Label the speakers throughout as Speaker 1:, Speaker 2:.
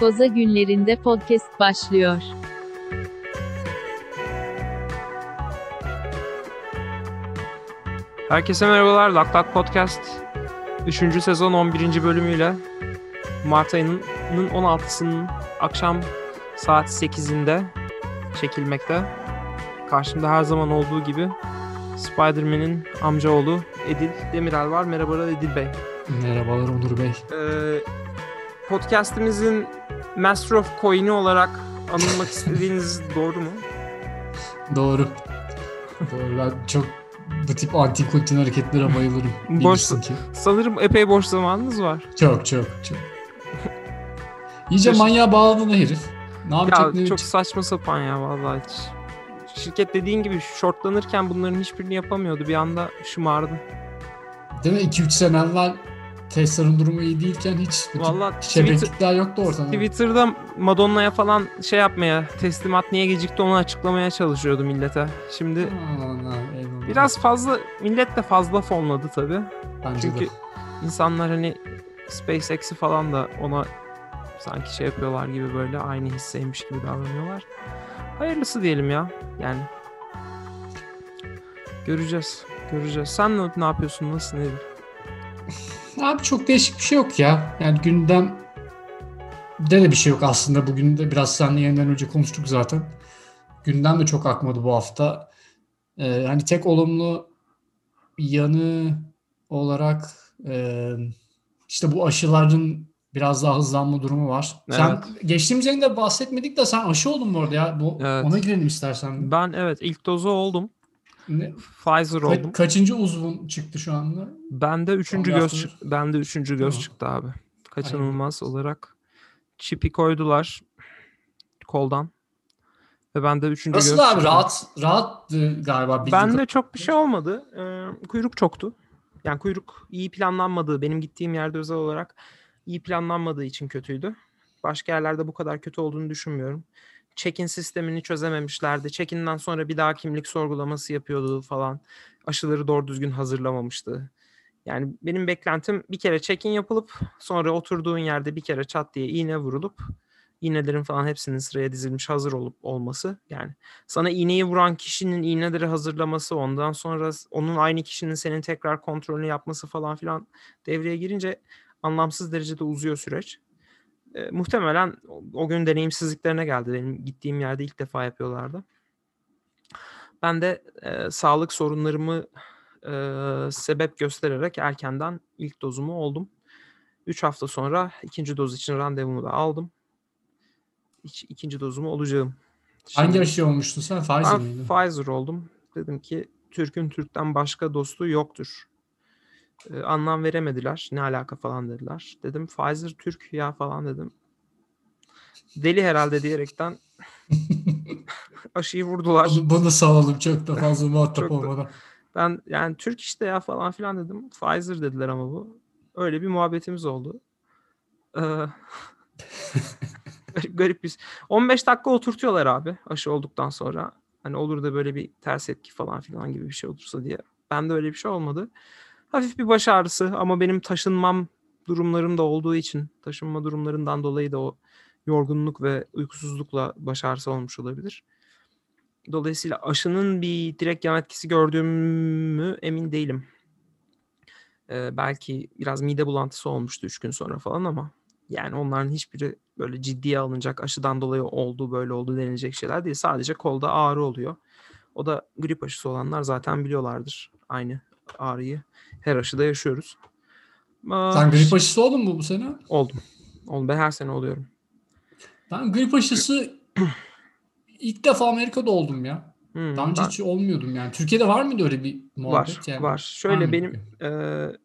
Speaker 1: Goza günlerinde podcast başlıyor.
Speaker 2: Herkese merhabalar. Lak Lak Podcast 3. sezon 11. bölümüyle Mart ayının 16'sının akşam saat 8'inde çekilmekte. Karşımda her zaman olduğu gibi Spider-Man'in amcaoğlu Edil Demirel var. Merhabalar Edil Bey.
Speaker 3: Merhabalar Onur Bey.
Speaker 2: Ee, podcast'imizin Master of Coin'i olarak anılmak istediğiniz doğru mu?
Speaker 3: Doğru. Doğru. Ben çok bu tip anti kultin hareketlere bayılırım.
Speaker 2: Boş,
Speaker 3: ki.
Speaker 2: sanırım epey boş zamanınız var.
Speaker 3: Çok çok çok. İyice manyağa bağladın herif. Ne yapacak
Speaker 2: Ya
Speaker 3: ne
Speaker 2: çok saçma sapan ya vallahi. Şirket dediğin gibi shortlanırken bunların hiçbirini yapamıyordu. Bir anda şımardı.
Speaker 3: Değil mi? 2-3 sene evvel Tesla'nın durumu iyi değilken hiç
Speaker 2: Vallahi
Speaker 3: şebeklikler yoktu ortada.
Speaker 2: Twitter'da Madonna'ya falan şey yapmaya, teslimat niye gecikti onu açıklamaya çalışıyordu millete. Şimdi
Speaker 3: eyvallah.
Speaker 2: biraz fazla, millet de fazla fonladı tabii.
Speaker 3: Bence
Speaker 2: Çünkü
Speaker 3: de.
Speaker 2: insanlar hani SpaceX'i falan da ona sanki şey yapıyorlar gibi böyle aynı hisseymiş gibi davranıyorlar. Hayırlısı diyelim ya. Yani göreceğiz. Göreceğiz. Sen ne, ne yapıyorsun? Nasıl ne?
Speaker 3: Abi çok değişik bir şey yok ya. Yani gündem de de bir şey yok aslında. Bugün de biraz seninle yeniden önce konuştuk zaten. Gündem de çok akmadı bu hafta. Ee, hani tek olumlu yanı olarak e, işte bu aşıların biraz daha hızlanma durumu var. Sen
Speaker 2: Evet.
Speaker 3: geçtiğimiz yayında bahsetmedik de sen aşı oldun mu orada ya? Bu,
Speaker 2: Evet.
Speaker 3: Ona girelim istersen.
Speaker 2: Ben evet ilk dozu oldum.
Speaker 3: Ne-
Speaker 2: Pfizer
Speaker 3: ka-
Speaker 2: oldum.
Speaker 3: kaçıncı uzvun çıktı şu anda?
Speaker 2: Bende üçüncü göz
Speaker 3: yaptınız.
Speaker 2: çık- bende üçüncü göz
Speaker 3: Tamam.
Speaker 2: çıktı abi. Kaçınılmaz olarak çipi koydular koldan. Ve bende üçüncü
Speaker 3: Nasıl
Speaker 2: göz
Speaker 3: abi
Speaker 2: çıktı.
Speaker 3: rahat rahattı galiba. bildiğim
Speaker 2: Bende çok bir şey olmadı. Ee, kuyruk çoktu. Yani kuyruk iyi planlanmadığı, benim gittiğim yerde özel olarak iyi planlanmadığı için kötüydü. Başka yerlerde bu kadar kötü olduğunu düşünmüyorum. Check-in sistemini çözememişlerdi. Check-in'den sonra bir daha kimlik sorgulaması yapıyordu falan. Aşıları doğru düzgün hazırlamamıştı. Yani benim beklentim bir kere check-in yapılıp sonra oturduğun yerde bir kere çat diye iğne vurulup iğnelerin falan hepsinin sıraya dizilmiş hazır olup olması. Yani sana iğneyi vuran kişinin iğneleri hazırlaması, ondan sonra onun aynı kişinin senin tekrar kontrolünü yapması falan filan devreye girince anlamsız derecede uzuyor süreç. E, muhtemelen o, o gün deneyimsizliklerine geldi. Benim gittiğim yerde ilk defa yapıyorlardı. Ben de e, sağlık sorunlarımı e, sebep göstererek erkenden ilk dozumu oldum. 3 hafta sonra ikinci doz için randevumu da aldım. İç, ikinci dozumu olacağım.
Speaker 3: Hangi
Speaker 2: Şimdi-
Speaker 3: aşı olmuştun sen? Pfizer
Speaker 2: ben
Speaker 3: miydi?
Speaker 2: Pfizer oldum. Dedim ki Türk'ün Türk'ten başka dostu yoktur. Ee, anlam veremediler. Ne alaka falan dediler. Dedim Pfizer Türk ya falan dedim. Deli herhalde diyerekten aşıyı vurdular.
Speaker 3: Bunu, bunu salalım çok da fazla muhatap olmadan.
Speaker 2: Ben yani Türk işte ya falan filan dedim. Pfizer dediler ama bu. Öyle bir muhabbetimiz oldu. Ee, garip, garip bir... 15 dakika oturtuyorlar abi aşı olduktan sonra. Hani olur da böyle bir ters etki falan filan gibi bir şey olursa diye. Bende öyle bir şey olmadı. Hafif bir baş ağrısı ama benim taşınmam durumlarım da olduğu için taşınma durumlarından dolayı da o yorgunluk ve uykusuzlukla baş ağrısı olmuş olabilir. Dolayısıyla aşının bir direkt yan etkisi gördüğümü emin değilim. Ee, belki biraz mide bulantısı olmuştu 3 gün sonra falan ama yani onların hiçbiri böyle ciddiye alınacak aşıdan dolayı oldu böyle oldu denilecek şeyler değil. Sadece kolda ağrı oluyor. O da grip aşısı olanlar zaten biliyorlardır aynı ağrıyı. Her aşıda yaşıyoruz. Aa,
Speaker 3: Sen grip aşısı oldun mu bu sene?
Speaker 2: Oldum. Oldum. Ben her sene oluyorum.
Speaker 3: Ben grip aşısı ilk defa Amerika'da oldum ya.
Speaker 2: Hmm,
Speaker 3: Daha önce
Speaker 2: ben-
Speaker 3: hiç olmuyordum yani. Türkiye'de var mıydı öyle bir muhabbet?
Speaker 2: Var,
Speaker 3: yani?
Speaker 2: var. Şöyle
Speaker 3: Var
Speaker 2: benim e,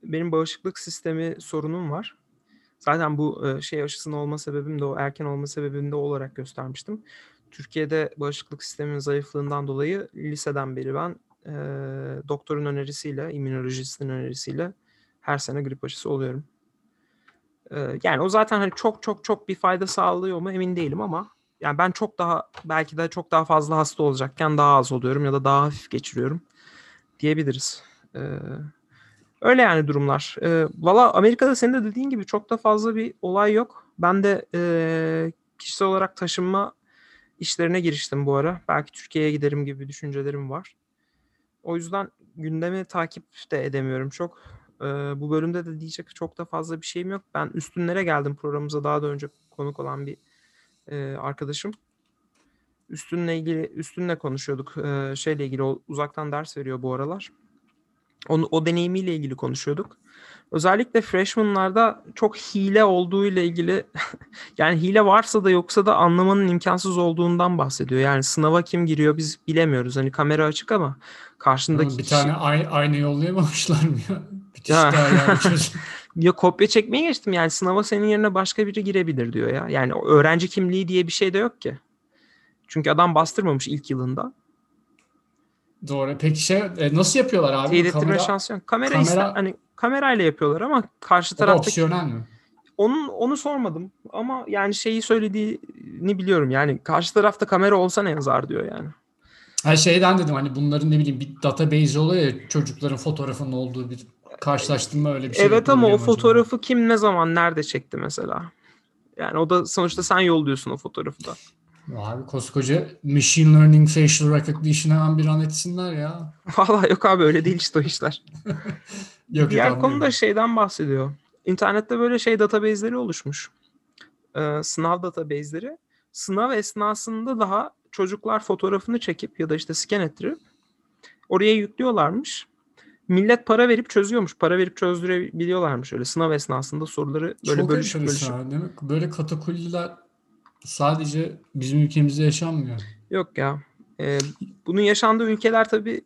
Speaker 2: benim bağışıklık sistemi sorunum var. Zaten bu e, şey aşısının olma sebebim de o erken olma sebebim de olarak göstermiştim. Türkiye'de bağışıklık sistemin zayıflığından dolayı liseden beri ben e, doktorun önerisiyle, immünolojistin önerisiyle her sene grip aşısı oluyorum. E, yani o zaten hani çok çok çok bir fayda sağlıyor mu emin değilim ama yani ben çok daha belki de çok daha fazla hasta olacakken daha az oluyorum ya da daha hafif geçiriyorum diyebiliriz. Ee, öyle yani durumlar. Ee, Valla Amerika'da senin de dediğin gibi çok da fazla bir olay yok. Ben de e, kişisel olarak taşınma işlerine giriştim bu ara. Belki Türkiye'ye giderim gibi düşüncelerim var. O yüzden gündemi takip de edemiyorum çok. Bu bölümde de diyecek çok da fazla bir şeyim yok. Ben üstünlere geldim programımıza daha da önce konuk olan bir arkadaşım. Üstünle ilgili üstünle konuşuyorduk. E, şeyle ilgili uzaktan ders veriyor bu aralar. Onu, o deneyimiyle ilgili konuşuyorduk. Özellikle freshman'larda çok hile olduğu ile ilgili yani hile varsa da yoksa da anlamanın imkansız olduğundan bahsediyor. Yani sınava kim giriyor biz bilemiyoruz. Hani kamera açık ama karşındaki
Speaker 3: Ama bir
Speaker 2: kişi...
Speaker 3: tane ay- aynı yollayamamışlar mı ya? Müthiş
Speaker 2: Ya. kopya çekmeye geçtim yani sınava senin yerine başka biri girebilir diyor ya. Yani öğrenci kimliği diye bir şey de yok ki. Çünkü adam bastırmamış ilk yılında.
Speaker 3: Doğru. Peki şey e, nasıl yapıyorlar abi?
Speaker 2: Teyit
Speaker 3: Kamera,
Speaker 2: şansı yok. Kamera,
Speaker 3: kamera-
Speaker 2: iste- hani kamerayla yapıyorlar ama karşı taraftaki
Speaker 3: opsiyonel mi?
Speaker 2: onun onu sormadım ama yani şeyi söylediğini biliyorum. Yani karşı tarafta kamera olsa ne yazar diyor yani.
Speaker 3: Ha şeyden dedim hani bunların ne bileyim bir database oluyor ya çocukların fotoğrafının olduğu bir karşılaştırma öyle bir şey.
Speaker 2: evet ama o
Speaker 3: acaba?
Speaker 2: fotoğrafı kim ne zaman nerede çekti mesela? Yani o da sonuçta sen yolluyorsun o fotoğrafı da.
Speaker 3: Abi koskoca machine learning facial recognition hemen bir an etsinler ya.
Speaker 2: Vallahi yok abi öyle değil işte o işler.
Speaker 3: Yok,
Speaker 2: Diğer
Speaker 3: yok,
Speaker 2: konu da şeyden bahsediyor. İnternette böyle şey database'leri oluşmuş. Ee, sınav database'leri. Sınav esnasında daha çocuklar fotoğrafını çekip ya da işte scan ettirip oraya yüklüyorlarmış. Millet para verip çözüyormuş. Para verip çözdürebiliyorlarmış öyle sınav esnasında soruları böyle
Speaker 3: Çok
Speaker 2: bölüşüp bölüşüp.
Speaker 3: Demek ki böyle katakulliler sadece bizim ülkemizde yaşanmıyor.
Speaker 2: Yok ya. Ee, bunun yaşandığı ülkeler tabii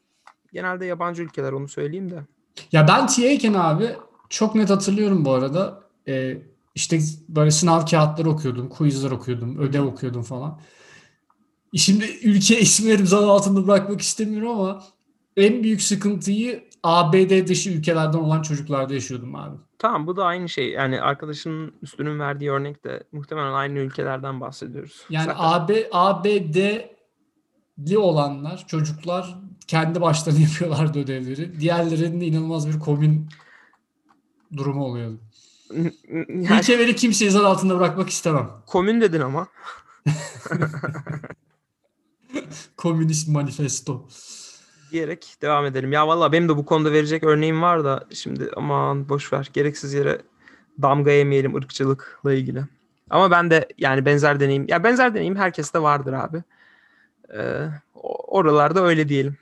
Speaker 2: genelde yabancı ülkeler onu söyleyeyim de.
Speaker 3: Ya ben TA'yken abi çok net hatırlıyorum bu arada. Ee, işte böyle sınav kağıtları okuyordum, quizler okuyordum, ödev okuyordum falan. Şimdi ülke isimleri zan altında bırakmak istemiyorum ama en büyük sıkıntıyı ABD dışı ülkelerden olan çocuklarda yaşıyordum abi.
Speaker 2: Tamam bu da aynı şey. Yani arkadaşının üstünün verdiği örnek de muhtemelen aynı ülkelerden bahsediyoruz.
Speaker 3: Yani
Speaker 2: Zaten-
Speaker 3: AB, ABD'li olanlar, çocuklar kendi başlarına yapıyorlardı ödevleri. Diğerlerinin inanılmaz bir komün durumu oluyordu.
Speaker 2: yani
Speaker 3: Ülkeleri kimseyi zan altında bırakmak istemem.
Speaker 2: komün dedin ama.
Speaker 3: Komünist manifesto.
Speaker 2: Diyerek devam edelim. Ya valla benim de bu konuda verecek örneğim var da şimdi aman boş ver. Gereksiz yere damga yemeyelim ırkçılıkla ilgili. Ama ben de yani benzer deneyim. Ya benzer deneyim herkeste vardır abi. Ee, oralarda öyle diyelim.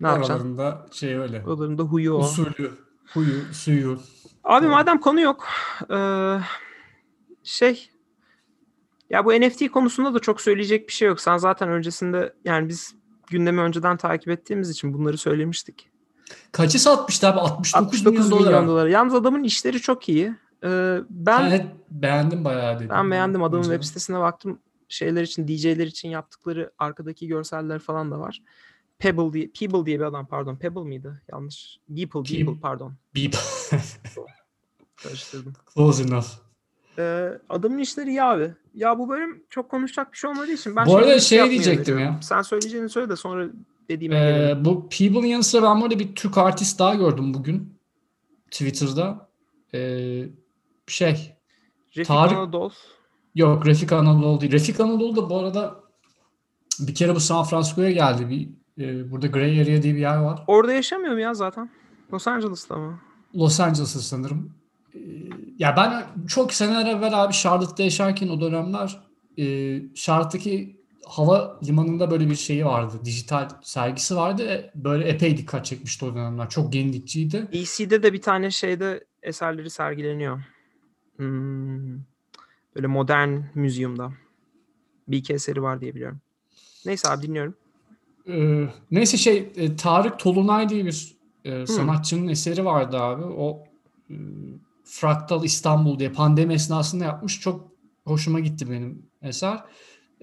Speaker 2: Ne yapacaksın?
Speaker 3: Aralarında şey öyle.
Speaker 2: Oralarında huyu o.
Speaker 3: Usulü, huyu, suyu.
Speaker 2: Abi
Speaker 3: Doğru.
Speaker 2: madem konu yok. eee, şey ya bu NFT konusunda da çok söyleyecek bir şey yok. Sen zaten öncesinde yani biz gündemi önceden takip ettiğimiz için bunları söylemiştik.
Speaker 3: Kaçı satmıştı abi? 69,
Speaker 2: 69
Speaker 3: milyon
Speaker 2: milyon
Speaker 3: dolar.
Speaker 2: dolar. Yalnız adamın işleri çok iyi. Eee, ben
Speaker 3: Ben beğendim bayağı dedim.
Speaker 2: ben beğendim adamın
Speaker 3: Önce.
Speaker 2: web sitesine baktım. Şeyler için DJ'ler için yaptıkları arkadaki görseller falan da var. Pebble diye People diye bir adam pardon. Pebble mıydı? Yanlış. Beeple, Beeple pardon.
Speaker 3: Beep.
Speaker 2: Karıştırdım.
Speaker 3: Close enough.
Speaker 2: Ee, adamın işleri iyi abi. Ya bu bölüm çok konuşacak bir şey olmadığı için ben
Speaker 3: Bu arada şey
Speaker 2: yapmaya
Speaker 3: diyecektim ya.
Speaker 2: Sen söyleyeceğini söyle de sonra dediğime gelelim.
Speaker 3: Ee, bu People'ın yanı sıra ben burada bir Türk artist daha gördüm bugün. Twitter'da. Ee, şey.
Speaker 2: Refik
Speaker 3: Tarık-
Speaker 2: Anadolu.
Speaker 3: Yok Refik Anadolu değil. Refik Anadolu da bu arada bir kere bu San Francisco'ya geldi. Bir, e, burada Grey Area diye bir yer var.
Speaker 2: Orada yaşamıyor mu ya zaten? Los Angeles'ta mı?
Speaker 3: Los Angeles'ta sanırım. Ya ben çok seneler evvel abi Charlotte'da yaşarken o dönemler e, Charlotte'daki hava limanında böyle bir şeyi vardı. Dijital sergisi vardı. Böyle epey dikkat çekmişti o dönemler. Çok yenilikçiydi.
Speaker 2: DC'de de bir tane şeyde eserleri sergileniyor. Hmm, böyle modern müzyumda. Bir iki eseri var diye biliyorum. Neyse abi dinliyorum.
Speaker 3: Ee, neyse şey e, Tarık Tolunay diye bir e, sanatçının eseri vardı abi. O e, Fraktal İstanbul diye pandemi esnasında yapmış. Çok hoşuma gitti benim eser.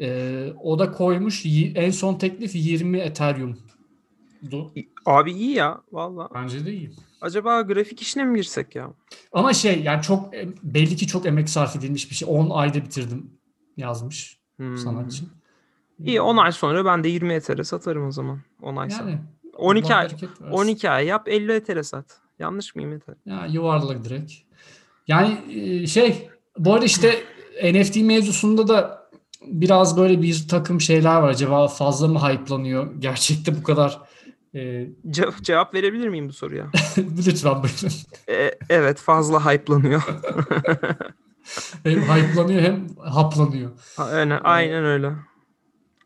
Speaker 3: E, o da koymuş en son teklif 20 Ethereum'du.
Speaker 2: Abi iyi ya valla.
Speaker 3: Bence de iyi.
Speaker 2: Acaba grafik işine mi girsek ya?
Speaker 3: Ama şey yani çok e, belli ki çok emek sarf edilmiş bir şey. 10 ayda bitirdim yazmış
Speaker 2: Hmm.
Speaker 3: sanatçı.
Speaker 2: İyi 10 ay sonra ben de 20 etere satarım o zaman. 10 ay sonra.
Speaker 3: Yani
Speaker 2: 12
Speaker 3: Allah
Speaker 2: ay
Speaker 3: bereket versin.
Speaker 2: 12 ay yap 50 etere sat. Yanlış mıyım Eter?
Speaker 3: Ya yuvarlak direkt. Yani e, şey Bu arada işte NFT mevzusunda da biraz böyle bir takım şeyler var. Acaba fazla mı hype'lanıyor? Gerçekte bu kadar e,
Speaker 2: Ce- cevap verebilir miyim bu soruya?
Speaker 3: lütfen buyurun.
Speaker 2: E, evet fazla hype'lanıyor.
Speaker 3: Hem hype'lanıyor hem haplanıyor.
Speaker 2: aynen, aynen öyle.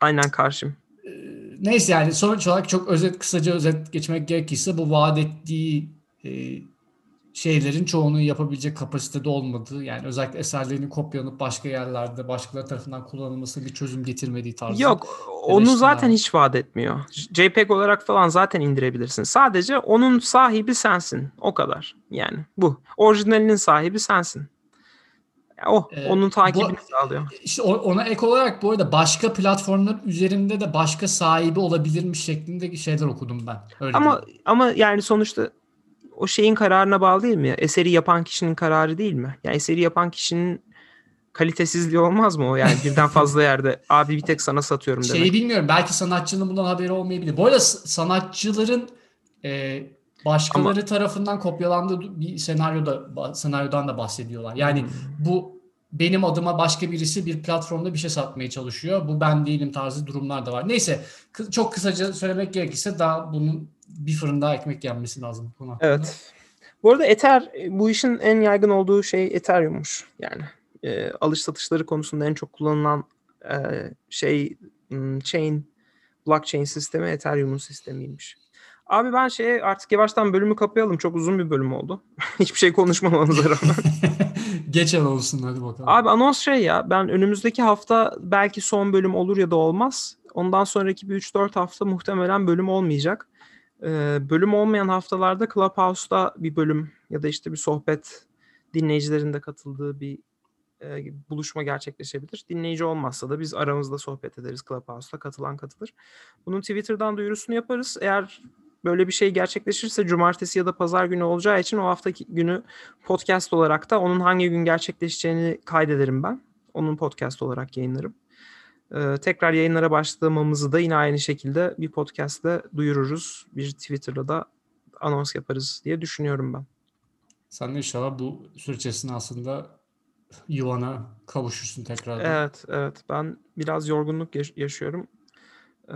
Speaker 2: Aynen karşım.
Speaker 3: Neyse yani sonuç olarak çok özet kısaca özet geçmek gerekirse bu vaat ettiği e, şeylerin çoğunu yapabilecek kapasitede olmadığı yani özellikle eserlerinin kopyalanıp başka yerlerde başkaları tarafından kullanılması bir çözüm getirmediği tarzı.
Speaker 2: Yok onu zaten hiç vaat etmiyor. JPEG olarak falan zaten indirebilirsin. Sadece onun sahibi sensin. O kadar. Yani bu. Orijinalinin sahibi sensin. O.
Speaker 3: Ee,
Speaker 2: onun takibini
Speaker 3: bu-
Speaker 2: sağlıyor.
Speaker 3: İşte ona ek olarak bu arada başka platformlar üzerinde de başka sahibi olabilirmiş şeklindeki şeyler okudum ben. Öyle
Speaker 2: Ama
Speaker 3: diyeyim.
Speaker 2: ama yani sonuçta o şeyin kararına bağlı değil mi? Eseri yapan kişinin kararı değil mi? Yani eseri yapan kişinin kalitesizliği olmaz mı o? Yani birden fazla yerde abi bir tek sana satıyorum demek.
Speaker 3: Şeyi bilmiyorum. Belki sanatçının bundan haberi olmayabilir. Bu arada sanatçıların e, başkaları tarafından kopyalandığı bir senaryoda senaryodan da bahsediyorlar. Yani
Speaker 2: Hmm.
Speaker 3: bu benim adıma başka birisi bir platformda bir şey satmaya çalışıyor. Bu ben değilim tarzı durumlar da var. Neyse çok kısaca söylemek gerekirse daha bunun bir fırın daha ekmek yenmesi lazım. bu konu hakkında.
Speaker 2: Evet. Bu arada Ether bu işin en yaygın olduğu şey Ethereum'muş. Yani e, alış satışları konusunda en çok kullanılan e, şey chain blockchain sistemi Ethereum'un sistemiymiş. Abi ben şeye artık yavaştan bölümü kapayalım. Çok uzun bir bölüm oldu. Hiçbir şey konuşmamamıza rağmen.
Speaker 3: Geçen olsun hadi bakalım.
Speaker 2: Abi anons şey ya ben önümüzdeki hafta belki son bölüm olur ya da olmaz. Ondan sonraki bir 3-4 hafta muhtemelen bölüm olmayacak. Bölüm olmayan haftalarda Clubhouse'da bir bölüm ya da işte bir sohbet dinleyicilerin de katıldığı bir e, buluşma gerçekleşebilir. Dinleyici olmazsa da biz aramızda sohbet ederiz Clubhouse'da katılan katılır. Bunun Twitter'dan duyurusunu yaparız. Eğer böyle bir şey gerçekleşirse cumartesi ya da pazar günü olacağı için o haftaki günü podcast olarak da onun hangi gün gerçekleşeceğini kaydederim ben. Onun podcast olarak yayınlarım. Ee, tekrar yayınlara başlamamızı da yine aynı şekilde bir podcastle duyururuz. Bir Twitter'la da anons yaparız diye düşünüyorum ben.
Speaker 3: Sen de inşallah bu süreç esnasında yuvana kavuşursun tekrardan.
Speaker 2: Evet, evet. Ben biraz yorgunluk yaş- yaşıyorum. Ee,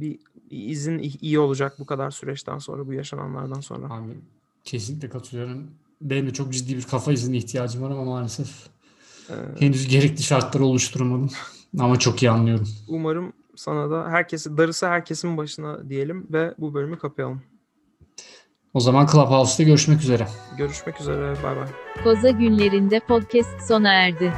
Speaker 2: bir, bir izin iyi olacak bu kadar süreçten sonra, bu yaşananlardan sonra.
Speaker 3: Abi kesinlikle katılıyorum. Benim de çok ciddi bir kafa izni ihtiyacım var ama maalesef
Speaker 2: Ee,
Speaker 3: henüz gerekli şartları oluşturamadım. Ama çok iyi anlıyorum.
Speaker 2: umarım sana da herkesi, darısı herkesin başına diyelim ve bu bölümü kapayalım.
Speaker 3: O zaman Clubhouse'da görüşmek üzere.
Speaker 2: Görüşmek üzere. Bay bay.
Speaker 1: Koza günlerinde podcast sona erdi.